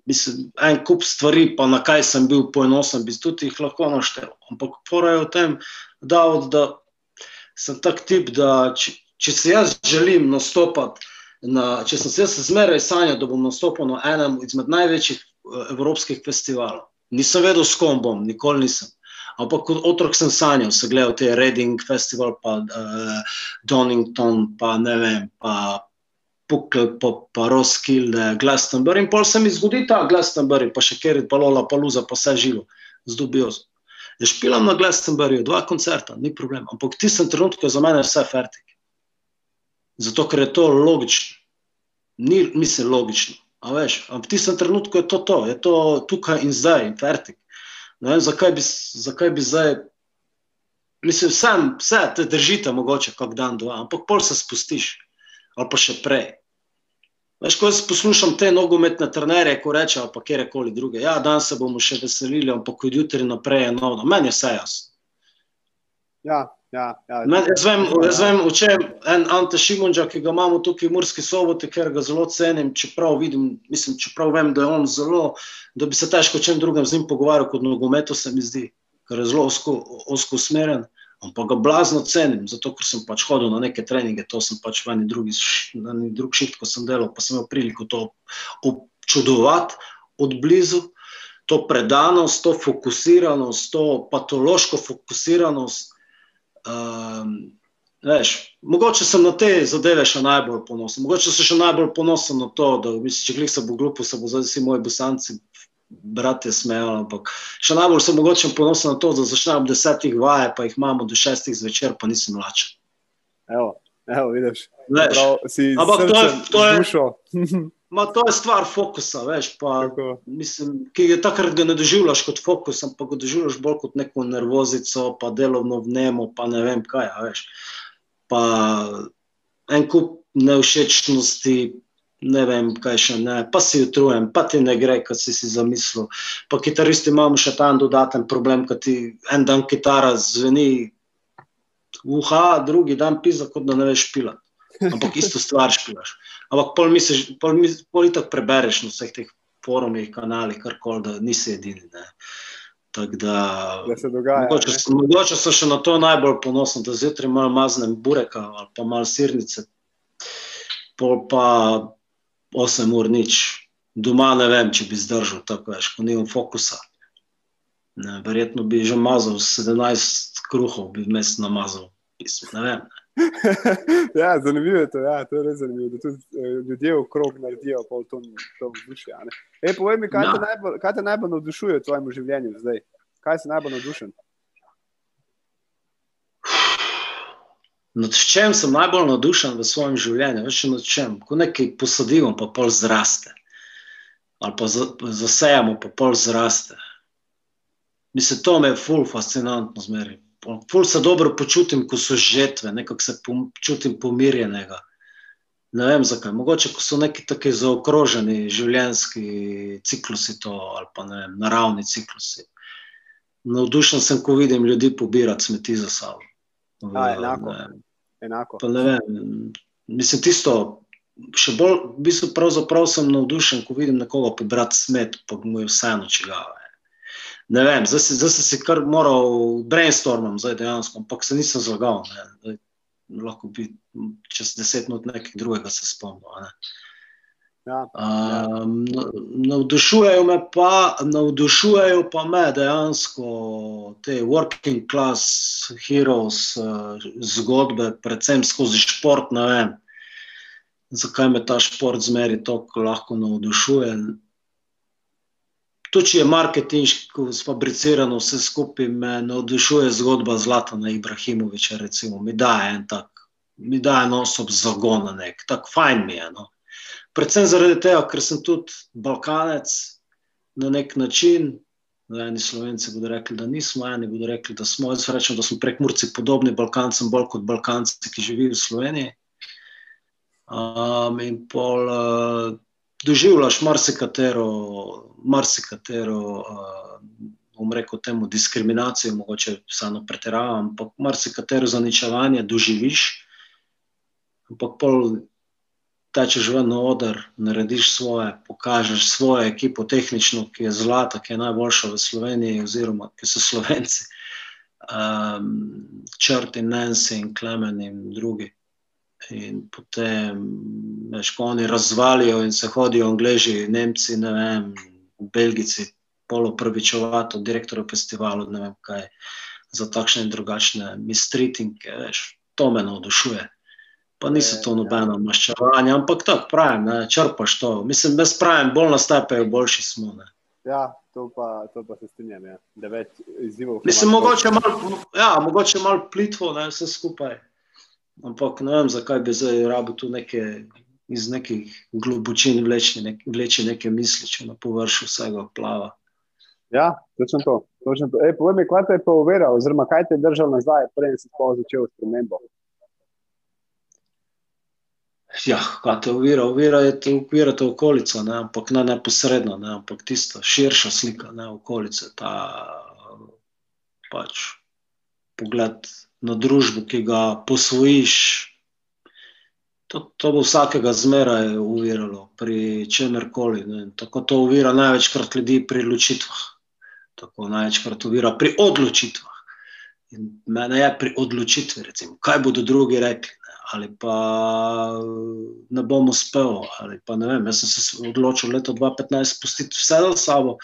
mislim, en kup stvari, pa na kaj sem bil ponosen, bi tudi jih lahko naštel. Ampak porajo o tem, da, da sem tak tip, da. Če, če se jaz želim nastopati, na, če sem se jaz zmeraj sanjal, da bom nastopil na enem izmed največjih evropskih festivalov. Nisem vedel, s kom bom, nikoli nisem. Ampak kot otrok sem sanjal, se gledal te Reading Festival, pa uh, Donington, pa ne vem, pa Pukl, pa, pa Roskilde, Glastonbury. In pol se mi zgodi ta Glastonbury, pa še Kerit, pa Lola, pa Luza, pa vse živo, z dubiozo. Jaz špilam na Glastonburyju, dva koncerta, ni problem. Ampak tistem trenutku je za mene vse fertik. Zato, ker je to logično. Ni, mislim, logično. Ampak v tistem trenutku je to, to, je to tukaj in zdaj, in fertik. Ne vem, zakaj bi, zakaj bi zdaj. Mislim, sam, vse te držite, mogoče, kak dan, dva, ampak pol se spustiš, ali pa še prej. Veš, ko jaz poslušam te nogometne trenerje, ko rečejo, pa kjerkoli druge, ja, dan se bomo še veselili, ampak od jutri naprej je novo. Meni je vse jasno. Ja, Ja, ja, jaz vem, jaz vem če je en Ante Šimunča, ki ga imamo tukaj v Murski soboti, ker ga zelo cenim, čeprav vidim, mislim, čeprav vem, da je on zelo, da bi se težko čem drugem z njim pogovarjal kot nogometu, se mi zdi, ker je zelo osko, osko usmeren, ampak ga blazno cenim, zato ker sem pač hodil na neke treninge, to sem pač v eni drugi, na eni drug šift, ko sem delal, pa sem imel priliko to občudovati od blizu, to predanost, to fokusiranost, to patološko fokusiranost, Um, veš, mogoče sem na te zadeve še najbolj ponosen. Mogoče sem še najbolj ponosen na to, da misliš, če se bo glupo, se bo zdaj vsi moji bosanci, bratje, smejali. Ampak še najbolj sem mogoče ponosen na to, da začnem ob desetih vaje, pa jih imamo do šestih zvečer, pa nisem lačen. Evo, evo, vidiš. Veš, Prav, ampak to je, to je, Ma, to je stvar fokusa, veš, pa, mislim, ki je takrat ga ne doživljaš kot fokus, ampak ga doživljaš bolj kot neko nervozico, pa delovno vnemo, pa ne vem kaj. Veš. pa en kup neušečnosti, ne vem, kaj še ne, pa si utrujen, pa ti ne gre, kot si si zamislil. Pa kitaristi imamo še ta dodaten problem, ker ti en dan kitara zveni, uha, drugi dan pisa, kot da ne veš pila. Ampak isto stvar špilaš. Ampak pol misliš, pol, misliš, pol itak prebereš na vseh teh forumih, kanalih, karkoli, da nisi edini. Ne. Tako da, Da se dogaja. mogoče, ne? mogoče sem še na to najbolj ponosen, da zjutraj malo maznem bureka ali pa malo sirnice, pol pa 8 ur nič. Doma ne vem, če bi zdržal tako več, ko nimam fokusa. Ne, verjetno bi že mazal 17 kruhov, bi vmes namazal. Mislim, ne vem. ja, zanimivo je to, ja, to je res zanimivo, da tudi eh, ljudje okrog naredijo pol to, to vzdušje. a ne. Ej, povej mi, kaj, Ja. te najbolj, kaj te najbolj navdušuje v tvojem življenju zdaj? Kaj si najbolj navdušen? Nad čem sem najbolj navdušen v svojem življenju? Veš, nad čem? Ko nekaj posadimo, pa pol zraste. Ali pa za- zasejamo, pa pol zraste. Mislim, to me je ful fascinantno zmeri. Ful se dobro počutim, ko so žetve, nekako se počutim pomirjenega. Ne vem zakaj. Mogoče, ko so neki taki zaokroženi življenjski ciklusi, to, ali pa ne vem, naravni ciklusi. Navdušen sem, ko vidim ljudi pobirati smeti za sabo. A, enako. ne Enako. Pa ne vem, mislim, tisto, še bolj, v bistvu, pravzaprav sem navdušen, ko vidim nekoga pobrati smet, pa mu je vseeno čigave. Ne vem, zdaj, zdaj sem si kar moral brainstormam, zdaj dejansko, ampak se nisem zlagal. Ne. Zdaj, lahko bi čez deset minut nekaj drugega se spomnil. Ne. Ja, Um, navdušujejo me pa, navdušujejo pa me dejansko te working class heroes zgodbe, predvsem skozi šport. Ne vem, zakaj me ta šport zmeri tako lahko navdušuje. Tudi če je marketinško sfabricirano vse skupaj, me navdušuje zgodba Zlatana Ibrahimoviča. Recimo, mi daje en tak, mi daje en osob zagona, nek, tako fajn mi je. No. Predvsem zaradi tega, ker sem tudi Balkanec na nek način. No, eni Slovenci bodo rekli, da nismo, eni bodo rekli, da smo. Jaz rečem, da smo prekmurci podobni Balkancem, bolj kot Balkanci, ki živijo v Sloveniji. Um, in pol uh, doživljaš marsikatero, marsikatero uh, bom rekel temu, diskriminacijo, mogoče samo pretiravam, ampak marsikatero zaničevanje doživiš. Ampak pol tečeš ven na oder, narediš svoje, pokažeš svojo ekipo, tehnično, ki je zlata, ki je najboljša v Sloveniji, oziroma ki so Slovenci, um, Črti, Nancy in Klemen in drugi. In potem, veš, ko oni razvalijo in se hodijo, Angleži, Nemci, ne vem, Belgici, poloprvičovati od direktorja festivalu, ne vem kaj, za takšne in drugačne mistreatinge, veš, to me navdušuje. Pa niso to nobeno maščevanje, ampak tako pravim, ne, črpaš to. Mislim, brez pravim, bolj nastajajo, boljši smo. Ne. ja to, pa, to pa se strinjam. Ja. Da več izzivov. Mislim, mogoče malo ja, mogoče mal plitvo, ne, vse skupaj. Ampak ne vem, zakaj bi zdaj rabil tu neke, iz nekih globočin vleči, nek, vleči neke misli, če na površju vsega plava. Ja, točno to. Točno to. Ej, povej mi, kaj te je pa uveral, oziroma kaj te je držal nazaj, preden si sploh začel s premembo. Ja, kaj te uvira, uvira je te ukvirati okolico, ne, ampak ne neposredno, ne, ampak tista širša slika ne, okolice, ta pač pogled na družbo, ki ga posvojiš. To, to bo vsakega zmeraj uviralo, pri čemerkoli. ne. Tako to uvira največkrat ljudi pri ločitvah, tako največkrat uvira pri odločitvah. In mene je pri odločitvi, recimo, kaj bodo drugi rekli, ne, ali pa ne bom uspel. pa ne Vem, jaz sem se odločil leta 2015 pustiti vse za sabo,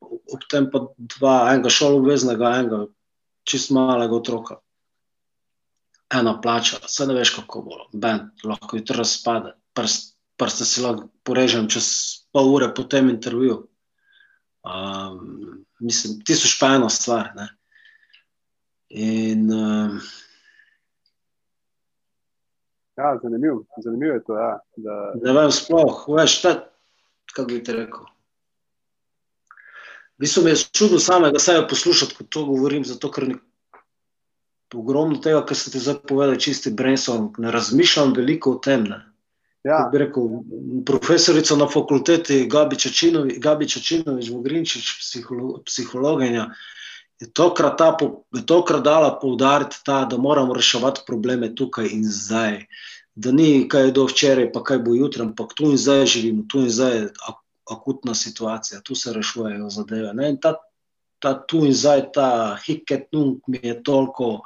ob tem pa dva, enega šoloobveznega, enega čist malega otroka. Ena plača, vse ne veš, kako bo. Ben, lahko jutri razpade, prst, prste si lahko porežem čez pol ure po tem intervjuju. Um, mislim, tisoč pa ena stvar. Ne. In um, Ja, zanimivo, zanimivo je to. Ja, da, ne vem, sploh, veš, ta, kako bi ti rekel. V bistvu mi je čudno samega sebe poslušati, ko to govorim, zato ker ni, ogromno tega, kar ste zdaj povedali, čisti brainstorm, ne razmišljam veliko o tem. Ne. Ja, Bi rekel, profesorica na fakulteti Gabi Čačinovič, Gabi Čačinovič Vogrinčič, psiholo, psihologinja, je tokrat, ta, je tokrat dala poudariti ta, da moramo reševati probleme tukaj in zdaj. Da ni kaj do včeraj, pa kaj bo jutri, ampak tu in zdaj živimo, tu in zdaj je ak akutna situacija, tu se rešujejo zadeve. Ne? In ta, ta tu in zdaj, ta hiket nunk mi je toliko,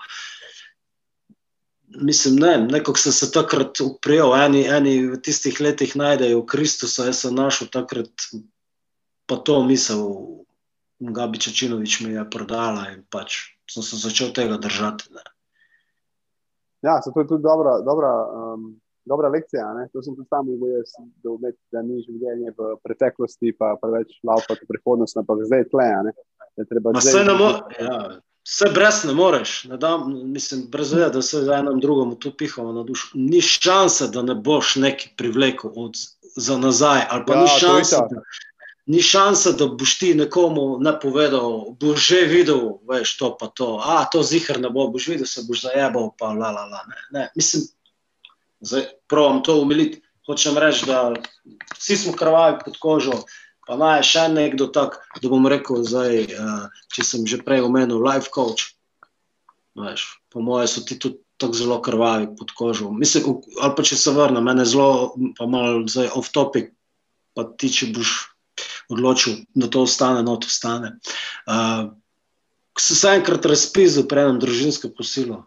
mislim, ne, nekako sem se takrat uprijel, eni, eni v tistih letih najdejo Kristusa, jaz sem našel takrat pa to misel, Gabi Čačinovič mi je prodala in pač sem se začel tega držati. Ne. ja so to je tudi dobra, dobra, um, dobra lekcija. Ne? To sem tudi sam jaz, da, umet, da ni življenje v preteklosti, pa preveč laupati v prihodnost, ampak zdaj je tle. a Ne? Da je treba Ma zdaj- saj ne mo- ja, Vse brez ne moreš, ne dam, mislim, brez vede, da se enem drugemu tu pihamo na dušo. Ni šanse, da ne boš nekaj privlekel od, za nazaj, ali pa Ja, ni šanse, da, ni šanse, da boš ti nekomu ne povedal, boš že videl, veš, to pa to, a to zihar ne bo, boš videl, se boš zajebal, pa la la la. Ne, ne. Mislim, zdaj provam to umiliti. Hočem reči, da vsi smo krvavi pod kožo, pa naj je še nekdo tak, da bom rekel, zdaj, uh, če sem že prej omenil, life coach. Veš, po moje so ti tudi tako zelo krvavi pod kožo. Mislim, ali pa če se vrnem, mene zelo, pa malo off topic, pa ti, če boš odločil, da to ostane, no to ostane. Uh, sem se enkrat razpisal pre enem družinsko posilo,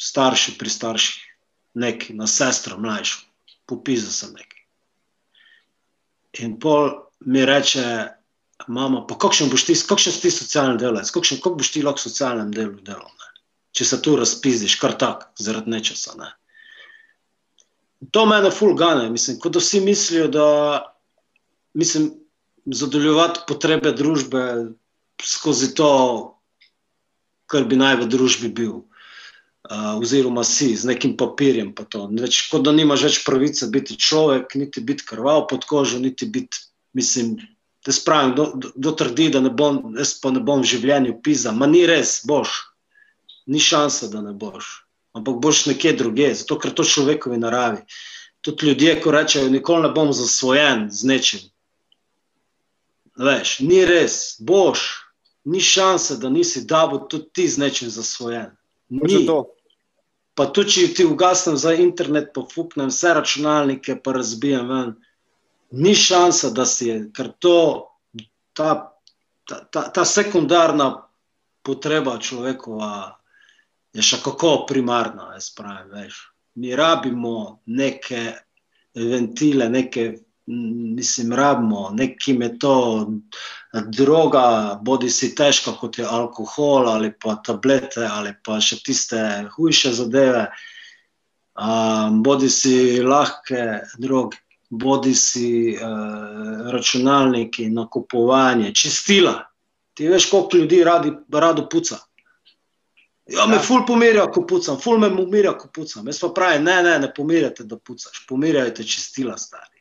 starši pri starših, neki na sestro, mlajšo, popisal sem nekaj. In pol mi reče, mama, pa kakšen boš ti, kakšen si ti socialni delavec, kakšen, kako boš ti lahko v socialnem delu delal, ne? če se tu razpizdiš, kar tak, zaradi nečesa. Ne? To mene ful gane, mislim, kot da vsi mislijo, da mislim, zadovoljevati potrebe družbe skozi to, kar bi naj v družbi bil. Uh, oziroma si z nekim papirjem. pa to. Več, kot da nimaš več pravice biti človek, niti biti krval pod kožo, niti biti, mislim, da spravim, kdo, kdo trdi, da ne bom, jaz pa ne bom v življenju pisal. Ma ni res, boš. Ni šanse, da ne boš. Ampak boš nekje druge, zato ker to človekovi naravi. Tudi ljudje, ko rečejo, nikoli ne bom zasvojen z nečim. Veš, ni res, boš. Ni šanse, da nisi davo tudi ti z nečim zasvojen. Ni. Pa tudi, če ti ugasnem za internet, pa fuknem vse računalnike, pa razbijem ven, ni šanse, da si je, ker to, ta, ta, ta, ta sekundarna potreba človekova je še kako primarna, jaz pravim, veš. Mi rabimo neke ventile, neke, mislim, rabimo, nekim je to droga, bodi si težka kot je alkohol ali pa tablete ali pa še tiste hujše zadeve, um, bodi si lahke droge, bodi si uh, računalniki, nakupovanje, čistila. Ti veš, koliko ljudi radi, rado puca. Ja, me Ja. ful pomirja, ko pucam, ful me umirja, ko pucam. Jaz pa pravim, ne, ne, ne pomirjate, da pucaš, pomirjajte čistila, stari.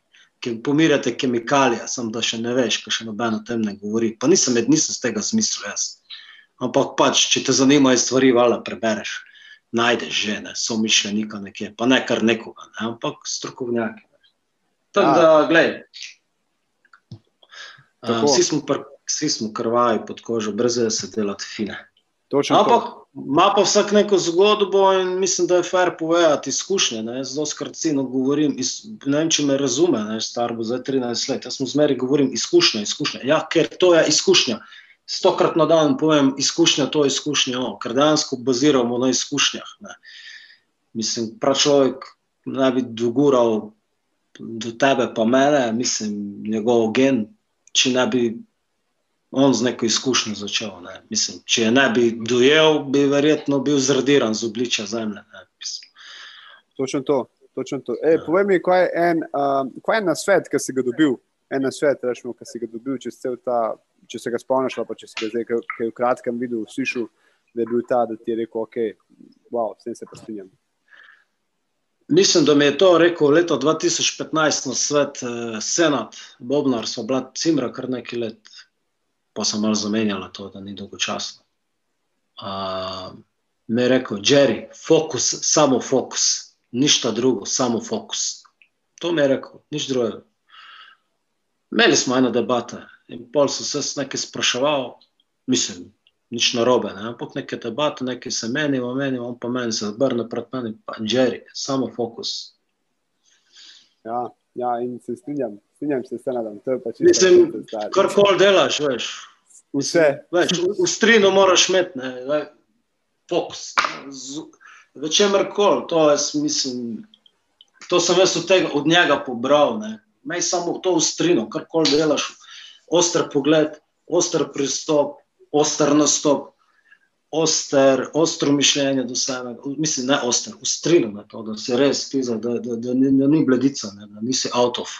Ke pomirjate kemikalije, sem da še ne veš, ker še noben o tem ne govori. Pa nisem, nisem z tega zmislil jaz. Ampak pač, če te zanimajo stvari, valjda prebereš, najdeš že, ne, so mišljenika nekje, pa ne kar nekoga, ne, ampak strokovnjaki. Tako Ja. da, glej, Tako. um, vsi smo, pr, vsi smo krvavi pod kožo, brez da se delati fine. Točno Ampak to. Ima pa vsak neko zgodbo in mislim, da je fair povedati izkušnje. Ne? Zelo skrcino govorim, iz, ne vem, če me razume, ne? star bo zdaj 13 let. Jaz mu zmeri govorim izkušnja, izkušnja. Ja, ker to je izkušnja. Stokrat na dan povem izkušnja, to je izkušnja, o, ker dejansko baziramo na izkušnjah. Ne? Mislim, prav človek ne bi dogural do tebe pa mene, mislim, njegov gen, če ne bi on z neko izkušnjo začel. Ne. Mislim, če je ne bi dojel, bi verjetno bil zradiran z obličja zemlje. Ne. Mislim, Točno to. Točno to. Ej, Ja. povej mi, kaj je en, um, kaj je na svet, ki si ga dobil? En na svet, rečemo, ki si ga dobil čez cel ta, če se ga spomniš, pa če si ga zdaj, kaj v kratkem videl, slišal, da je bil ta, da ti je rekel, ok, wow, s tem se pa strinjam. Mislim, da mi je to rekel leta 2015 na svet eh, Senat, Bobnar, so bila cimra kar nekaj let, pa sem malo zamenjala to, da ni dolgočasno. Uh, mi je rekel, Jerry, fokus, samo fokus, ništa drugo, samo fokus. To mi je rekel, nič drugega. Imeli smo eno debato in pol so se nekaj spraševal, mislim, nič narobe, ne? ampak neke debate, nekaj se meni, meni, on pa meni se obrne pred meni, pa Jerry, samo fokus. Ja, ja, in se strinjam, strinjam se s tem, da je pač Mislim, kar koli delaš, veš. Vse. Veš, v, strinu moraš imeti, ne, fokus. Večemer koli, to jaz mislim, to sem jaz od, tega, od njega pobral, ne. Mej samo to v strinu, kar koli delaš, oster pogled, oster pristop, oster nastop, oster, ostro mišljenje do sebe, mislim, ne oster, v strinu na to, da si res pizal, da, da, da, ni, da ni bledica, ne, da nisi out of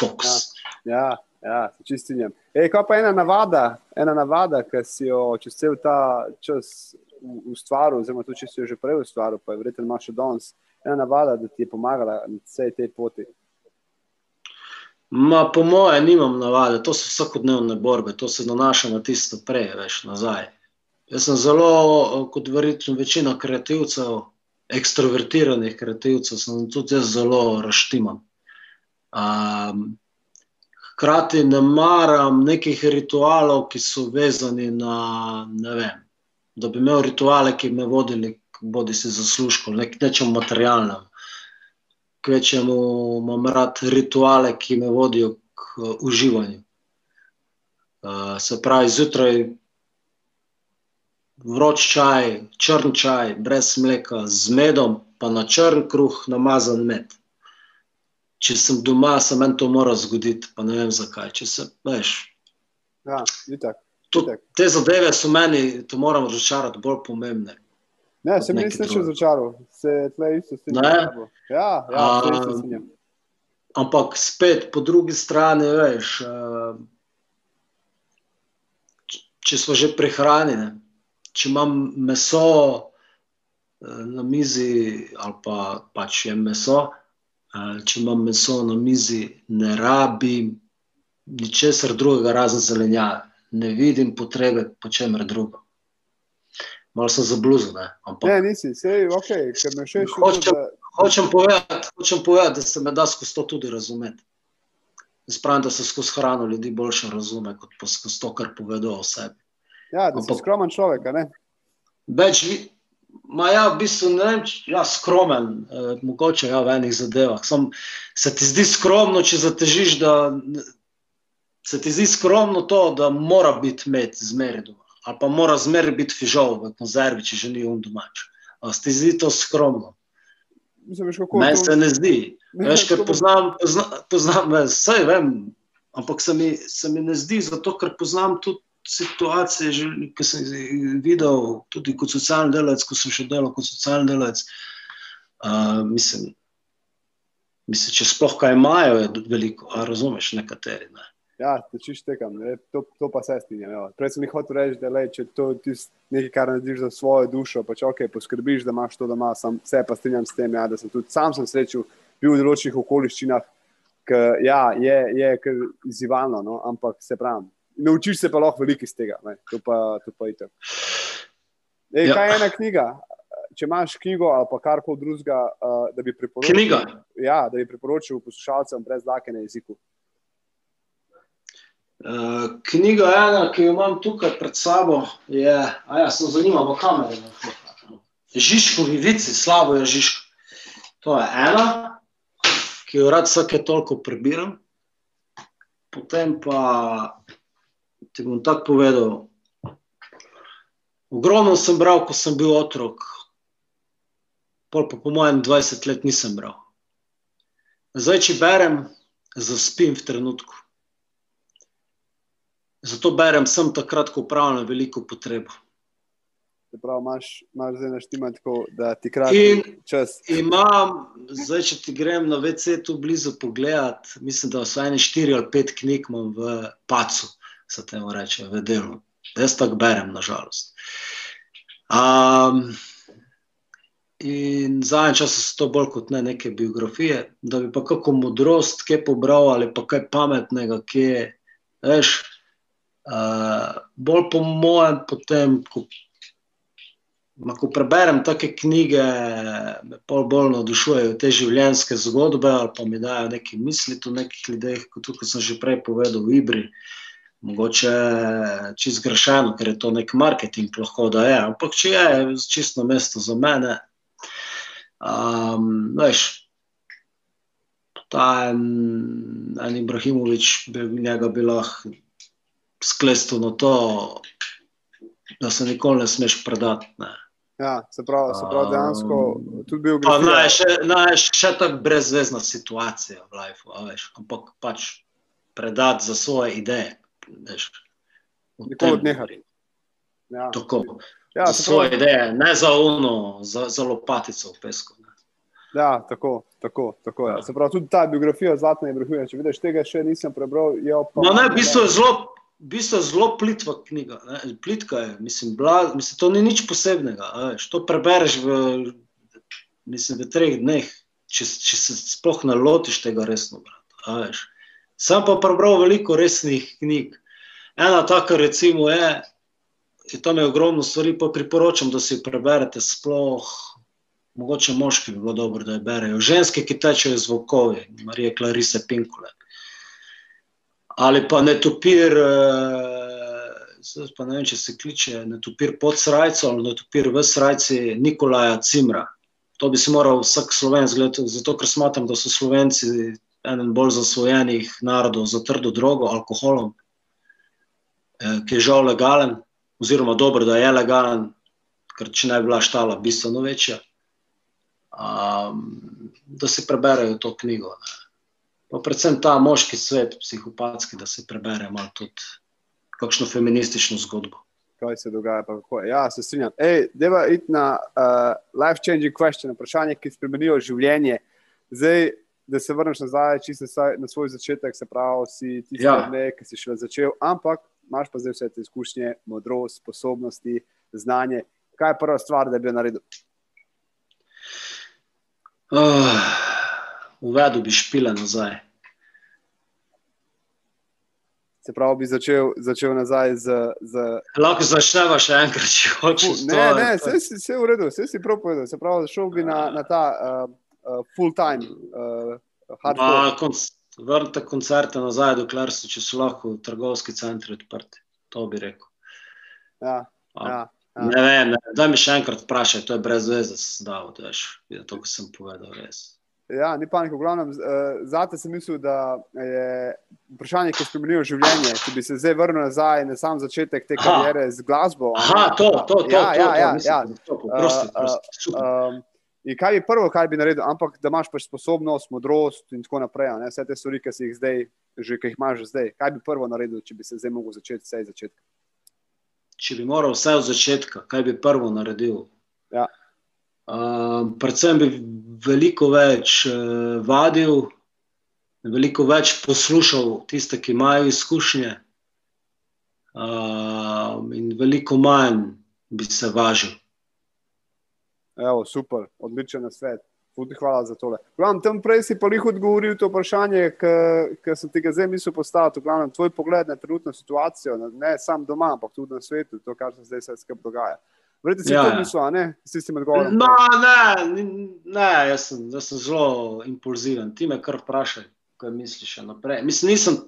focus. Ja, ja, ja se čistinjam. Ej, kaj pa ena navada, ena navada, ki si jo čez cel ta čas ustvaril, oziroma tudi če si jo že prej ustvaril, pa je verjetno imaš še danes, ena navada, da ti je pomagala na vsej tej poti. Ma, po moje, nimam navade, to so vsakodnevne borbe, to se nanaša na tisto prej, veš, nazaj. Jaz sem zelo, kot verjetno večina kreativcev, ekstrovertiranih kreativcev, sem tudi jaz zelo raštiman. Um, hkrati ne maram nekih ritualov, ki so vezani na, ne vem, da bi imel rituale, ki bi me vodili, bodi si zaslužko, nek, nečem materialnem. Kvečemu imam rad rituale, ki me vodijo k uh, uživanju. Uh, se pravi, zjutraj vroč čaj, črn čaj, brez mleka, z medom, pa na črn kruh, namazan med. Če sem doma, se meni to mora zgoditi, pa ne vem zakaj. Če se, veš. Ja, itak. To, te zadeve so meni, to moram razočarati, bolj pomembne. Ne, se mi nisi še razočaral, se tle isto s tem. Ne? Ja, ja, se isto s tem. Ampak spet, po drugi strani, veš, če smo že prehranjeni, če imam meso na mizi, ali pa pač je meso, če imam meso na mizi, ne rabim ničesar drugega, razen zelenjave. Ne vidim potrebe po čemer drugo. Malo sem zabluzil. Ne, Ampak, ne nisi, sej, ok, ker me še še hočem, da... hočem, povedati, hočem povedati, da se me da skozi to tudi razumeti. Jaz pravim, da se skozi hrano ljudi boljše razume, kot pa skozi to, kar povedo o sebi. Ja, da si skromen človek, ne? Več, ma ja, v bistvu ne vem, ja, skromen, eh, mogoče ja, v enih zadevah. Sam, se ti zdi skromno, če zatežiš, da se ti zdi skromno to, da mora biti med zmeri doma. Ali pa mora zmeri biti fižol v konzervi, če že ni um domač. A se ti zdi to skromno? Meni se ne zdi. Veš, ker poznam, poznam, poznam vse vem, ampak se mi, se mi ne zdi, zato ker poznam tudi situacije, ki sem jih videl, tudi kot socialni delavec, ko sem še delal kot socialni delavec. Uh, mislim, mislim, če sploh kaj imajo, je veliko, a razumeš, nekateri. Ne. Ja, tečiš tekam, ne. to, to pa se strinjam. Ja. Prej sem jih hotel reči, da le, če to ti nekaj, kar narediš za svojo dušo, pa če ok, poskrbiš, da imaš to doma, sam se pa strinjam s tem, ja, da sem tudi sam sem srečal, bil v določenih okoliščinah, ki ja, je, je izzivalno, no, ampak se pravim, naučiš se pa lahko veliko iz tega. Ne? To pa, to pa to. Ej, ja. Kaj je ena knjiga? Če imaš knjigo ali pa kar koli drugega, uh, da bi priporočil, knjiga. Ja, da bi priporočil poslušalcem brez dlake na jeziku. Uh, knjiga ena, ki jo imam tukaj pred sabo, je, a ja, sem zanimal v kameri. Žižkovi vici, slabo je Žižko. To je ena, ki jo rad vsake toliko prebiram. Potem pa ti bom tako povedal. Ogromno sem bral, ko sem bil otrok, pol pa po mojem 20 let nisem bral. Zdaj, če berem, zaspim v trenutku. Zato berem sem takrat, ko upravljam veliko potrebo. Prav, imaš, imaš zdaj naštima tako, da ti krati čas. Imam, zdaj, če ti grem na WC tu blizu pogledat, mislim, da so ene štiri ali pet knjig imam v pacu se temu reče, v delu. Jaz tako berem, nažalost. Um, in zadnji čas so to bolj kot ne neke biografije, da bi pa kako modrost, kje pobral ali pa kaj pametnega, kje veš. Uh, bolj po mojem, potem, ko Ma, ko preberem take knjige, me pol bolj navdušujejo te življenjske zgodbe ali pa mi dajo nekaj misli o nekih ljudeh, kot tukaj sem že prej povedal v Ibri. Mogoče čist grešeno, ker je to nek marketing, lahko da je, ampak če je čisto mesto za mene. Um, veš, ta en, en Ibrahimovič, bi, njega bi lahko sklestil na to, da se nikoli ne smeš predati. Ne. Ja, se pravi, se pravi dejansko tudi bil Pa naj še, naj še tako brezvezna situacija v lifeu, ampak pač predati za svoje ideje. Veš, Nikoli odnehati. Ja. Tako, Ja, za svoje pravi, ideje, ne za uno, za, za lopatico v pesku. Ne. ja, tako, tako, tako je. Se pravi, tudi ta biografija Zlatna Ibrahimoviča, če vidiš, tega še nisem prebral. No, ne, v bistvu je zelo, v bistvu je zelo plitva knjiga. Ne. Plitka je, mislim, bla, mislim, to ni nič posebnega. Veš, to prebereš v, mislim, v treh dneh, če, če se sploh ne lotiš tega resno. Brat, veš. Sam pa prebral veliko resnih knjig. Ena taka, recimo, je, je tam je ogromno stvari, pa priporočam, da si preberete. Sploh, mogoče moški bi bilo dobro, da jo berejo. Ženske, ki tečejo z vokovi, Marije Clarise Pinkule ali pa netopir, eh, pa ne vem, če se kliče netopir pod srajco ali netopir v srajci Nikolaja Cimra. To bi si moral vsak slovenc gledati, zato ker smatram, da so slovenci eden bolj zasvojenih narodov za trdo drogo, alkoholom, eh, ki je žal legalen, oziroma dobro, da je legalen, ker če ne bi bila štala bistveno večja. Um, da si preberejo to knjigo. Ne. Pa predvsem ta moški svet, psihopatski, da se prebere malo tudi kakšno feministično zgodbo. kaj se dogaja. pa kako je. Ja, se strinjam. Ej, deva iti na uh, life-changing question, vprašanje, ki spremenijo življenje. Zdaj, da se vrneš nazaj, čisto na svoj začetek, se pravi, si ti Ja. ja. ki si šele začel, ampak imaš pa zdaj vse te izkušnje, modrost, sposobnosti, znanje. Kaj je prva stvar, da bi jo naredil? Uh, uvedel bi špile nazaj. Se pravi, bi začel, začel nazaj z. z Lahko začneva še enkrat, če hočeš. ne, ne, vse si vse v redu, vse si prav povedal. Se pravi, šel bi na, na ta uh, uh, full-time, uh, hardcore. Konc vrnite koncerte nazaj, dokler so, če so lahko trgovski centri odprti. To bi rekel. Ja, A, ja. Ne vem, ne, daj mi še enkrat vprašaj, to je brez veze, da veš, je to, kar sem povedal, res. Ja, ni panike. V glavnem, uh, zate sem mislil, da je vprašanje, ki spremenijo življenje. Če bi se zdaj vrnil nazaj na sam začetek te kariere z glasbo. Aha, to, to, to, ja, to, ja, to, ja, ja. da to, prosti, Uh, prosti, super. Um, in kaj bi prvo, kaj bi naredil, ampak da imaš pač sposobnost, modrost in tako naprej, ne, vse te stvari, ki si jih zdaj, že, ki jih imaš zdaj. Kaj bi prvo naredil, če bi se zdaj mogel začeti vse iz začetka? Če bi moral vse od začetka, kaj bi prvo naredil? Ja. Uh, predvsem bi veliko več uh, vadil, veliko več poslušal tiste, ki imajo izkušnje, uh, in veliko manj bi se važil. Evo, super, odličen svet. Tudi hvala za tole. Glavno, tam prej si pa jih odgovoril to vprašanje, ki sem ti ga zdaj mislil postaviti. Glavno, tvoj pogled na trenutno situacijo, ne samo doma, ampak tudi na svetu, to, kar se zdaj vse skupaj dogaja. Verjetno si Ja, ja, ja. to mislil, a ne? Si s tem odgovorom. No, ne, ne jaz, sem, jaz sem zelo impulziven. Ti me kar vprašaj, kaj misliš še naprej. Mislim, nisem,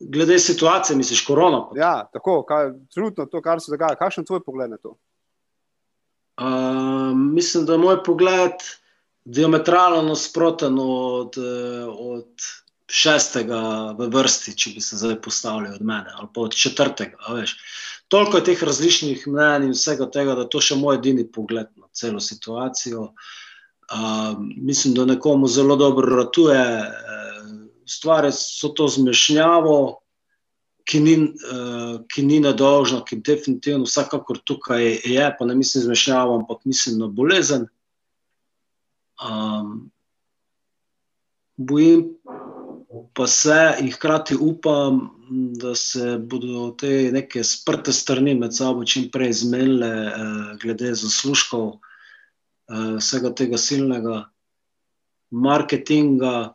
glede situacije, misliš korona. pa Ja, tako, kaj, trenutno to, kar se dogaja. Kakšen je tvoj pogled na to? Uh, mislim, da je moj pogled diametralno nasproten od, od šestega v vrsti, če bi se zdaj postavili od mene, ali pa od četrtega. Toliko je teh različnih mnenj in vsega tega, da je to še moj edini pogled na celo situacijo. Uh, mislim, da nekomu zelo dobro ratuje. Stvari so to zmešnjavo, ki ni, uh, ki ni nedolžna, ki definitivno vsakakor tukaj je, pa ne mislim zmešnjavo, ampak mislim na bolezen. Um, bojim pa se in hkrati upam, da se bodo te neke sprte strani med sabo čim prej zmenile, uh, glede zaslužkov uh, vsega tega silnega marketinga.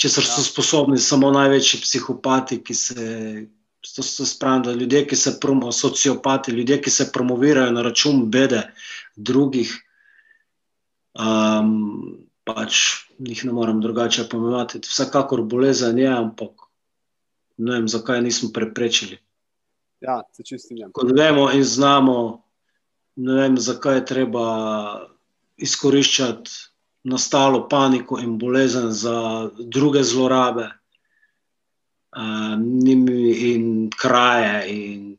Če so Ja. sposobni samo največji psihopati, ki se, To se spravi, da ljudje, ki se promo, sociopati, ljudje, ki se promovirajo na račun bede drugih, um, pač jih ne morem drugače pomenovati. Vsekakor bolezen je, ampak ne vem, zakaj nismo preprečili. Ja, se čistim. Kot vemo in znamo, ne vem, zakaj je treba izkoriščati nastalo paniko in bolezen za druge zlorabe in kraje in,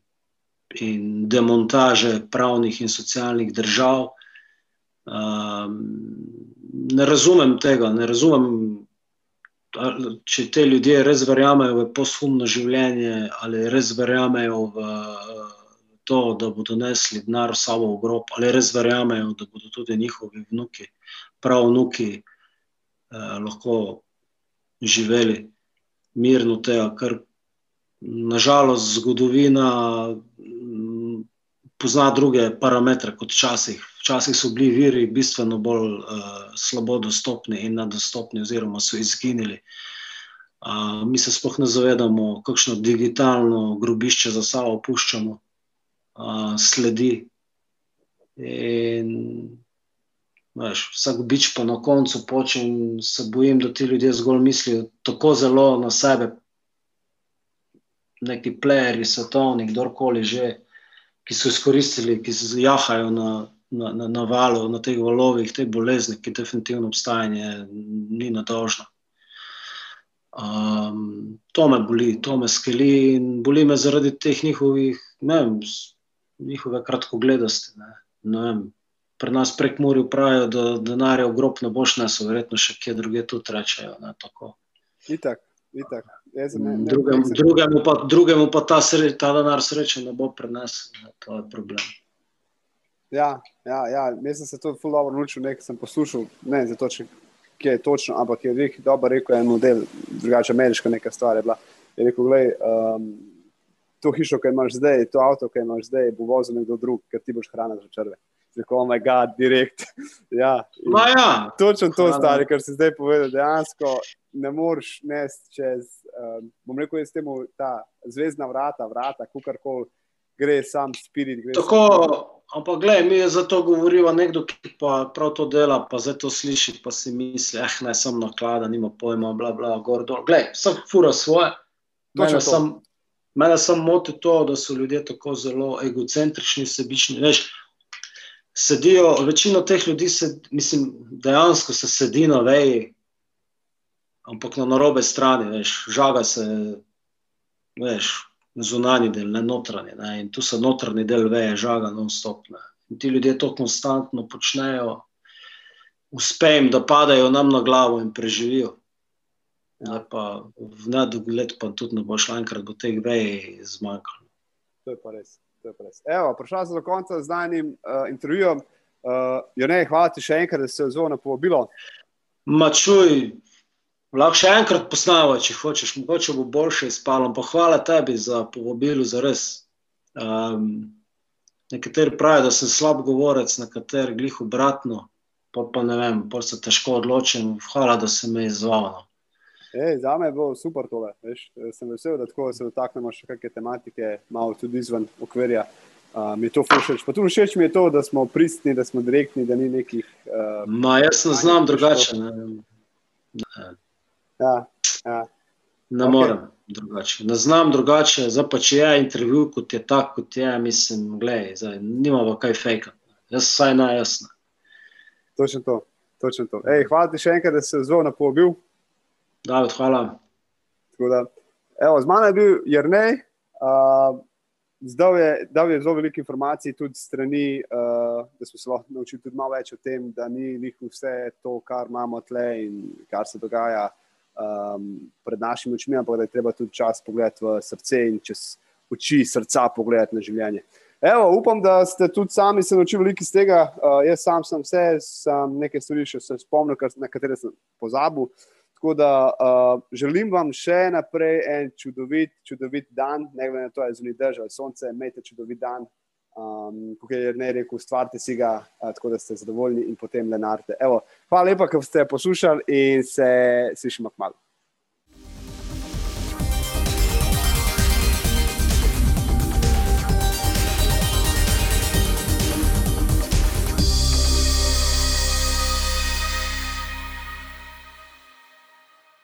in demontaže pravnih in socialnih držav. Ne razumem tega, ne razumem, če te ljudje res verjamejo v posthumno življenje ali res verjamejo v to, da bodo nesli denar v sabo v grob, ali res verjamejo, da bodo tudi njihovi vnuki, pravnuki eh, lahko živeli mirno tega, ker nažalost zgodovina mm, pozna druge parametre kot včasih. Včasih so bili viri bistveno bolj uh, slabo dostopni in nadostopni oziroma so izginili. Uh, mi se sploh ne zavedamo, kakšno digitalno grobišče za sabo opuščamo, uh, sledi. In Veš, vsak bič pa na koncu poče in se bojim, da ti ljudje zgolj mislijo tako zelo na sebe, neki plejeri, svetovni, kdorkoli že, ki so izkoristili, ki se jahajo na, na, na, na valu, na teh valovih, te bolezni, ki definitivno obstajanje ni nadožno. Um, to me boli, to me skeli in boli me zaradi teh njihovih, ne vem, njihove kratkogledosti. Ne, ne vem, pri nas prek Murja pravijo, da denarja v grob ne boš nesel, verjetno še kje druge tudi rečejo. Ne, itak, itak. Ne, ne, drugemu, ne, drugemu, pa, drugemu pa ta, sre, ta denar sreče ne bo prenesel, ne, to je problem. Ja, ja, ja. jaz sem se to zelo dobro naučil, nekaj sem poslušal, ne zato, če je točno, ampak je Rik dobro rekel, en model, drugače ameriška neka stvar je bila. Je rekel, gledaj, um, to hišo, ki imaš zdaj, to avto, ki imaš zdaj, bo vozil nekdo drug, ker ti boš hrana za črve tako, oh, moj bog, direkt. ja, ja. Točno to, stari, kar si zdaj povedal, dejansko ne moreš nesti čez. Um, bom rekel, jaz temu ta zvezdna vrata, vrata, kukorkoli gre, sam spirit. Gre tako, sam. ampak gledaj, mi je za to govorila nekdo, ki pa prav to dela, pa zdaj to sliši, pa si misli, eh, naj sem naklada, nima pojma, bla, bla, gor, dol. Glej, vsak fura svoje. Mene sem, mene sem moti to, da so ljudje tako zelo egocentrični, sebični. Veš, sedijo, večino teh ljudi, se, mislim, dejansko se sedi na veji, ampak na robe strani, veš, žaga se, veš, zunani del, ne notranji. Ne, in tu se notranji del veje, žaga non-stop. In ti ljudje to konstantno počnejo, uspe jim, da padajo nam na glavo in preživijo. Ne, pa v nedogled pa tudi ne bo šlo enkrat, bo teh vej zmanjkalo. To je pa res. Evo, prišla sem do konca z najnim uh, intervjujem. Uh, ne, hvala ti še enkrat, da si se odzval na povabilo. Mačuj, lahko še enkrat posnamo, če hočeš, mogoče bo boljše izpalo. Pa hvala tebi za povabilo, za res. Um, nekateri pravijo, da sem slab govorec, nekateri glih obratno, pa, pa ne vem, pa se težko odločim. Hvala, da si me izzval. Ej, za me je bilo super tole. Veš, sem vesel, da se dotaknemo še kakšne tematike, malo tudi izven okvirja. Uh, mi je to všeč. Pa tudi všeč mi je to, da smo pristni, da smo direktni, da ni nekih. Uh, Ma, jaz ne znam drugače. Ne, ne. Ja, ja. ne okay. morem drugače. Ne znam drugače. Zdaj pa če je intervju, kot je tak, kot je, mislim, gledaj, nimamo kaj fejka. Jaz vsaj najjasno. Točno to. Točno to. Ej, hvala ti še enkrat, da si se zelo napobil. David, hvala. Da, evo, z mano je bil Jrnej, uh, zdaj je dal je zelo veliko informacij, tudi strani, uh, da smo se lahko naučili tudi malo več o tem, da ni vse to, kar imamo tle in kar se dogaja um, pred našimi očmi, ampak da je treba tudi čas pogledati v srce in čez oči srca pogledati na življenje. Evo, upam, da ste tudi sami se naučili veliko iz tega. Uh, jaz sam sem vse, sem nekaj stvari še se spomnil, na katere sem pozabil. Tako da uh, želim vam še naprej en čudovit, čudovit dan, ne glede na to, ali zunaj država, sonce, imejte čudovit dan. Um, Kot je ne rekel, stvarite si ga, uh, tako da ste zadovoljni in potem lenarte. Evo, hvala lepa, ker ste poslušali in se slišimo k malu.